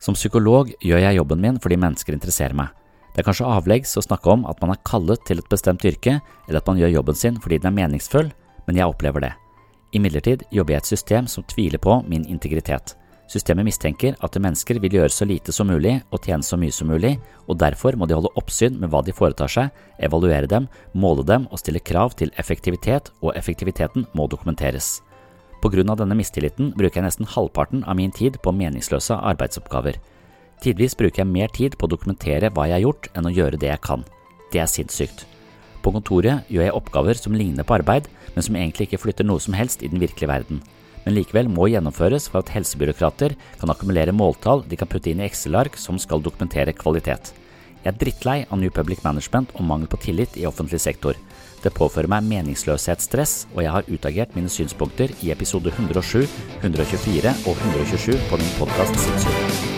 Som psykolog gjør jeg jobben min fordi mennesker interesserer meg. Det er kanskje avleggs å snakke om at man er kallet til et bestemt yrke, eller at man gjør jobben sin fordi den er meningsfull, men jeg opplever det. Imidlertid jobber jeg i et system som tviler på min integritet. Systemet mistenker at mennesker vil gjøre så lite som mulig og tjene så mye som mulig, og derfor må de holde oppsyn med hva de foretar seg, evaluere dem, måle dem og stille krav til effektivitet, og effektiviteten må dokumenteres. Av denne mistilliten bruker jeg nesten halvparten av min tid på meningsløse arbeidsoppgaver. Tidvis bruker jeg mer tid på å dokumentere hva jeg har gjort, enn å gjøre det jeg kan. Det er sinnssykt. På kontoret gjør jeg oppgaver som ligner på arbeid, men som egentlig ikke flytter noe som helst i den virkelige verden. Men likevel må gjennomføres for at helsebyråkrater kan akkumulere måltall de kan putte inn i Excel-ark som skal dokumentere kvalitet. Jeg er drittlei av New Public Management og mangel på tillit i offentlig sektor. Det påfører meg meningsløshetsstress, og jeg har utagert mine synspunkter i episode 107, 124 og 127 på min podkast Sinnssyn.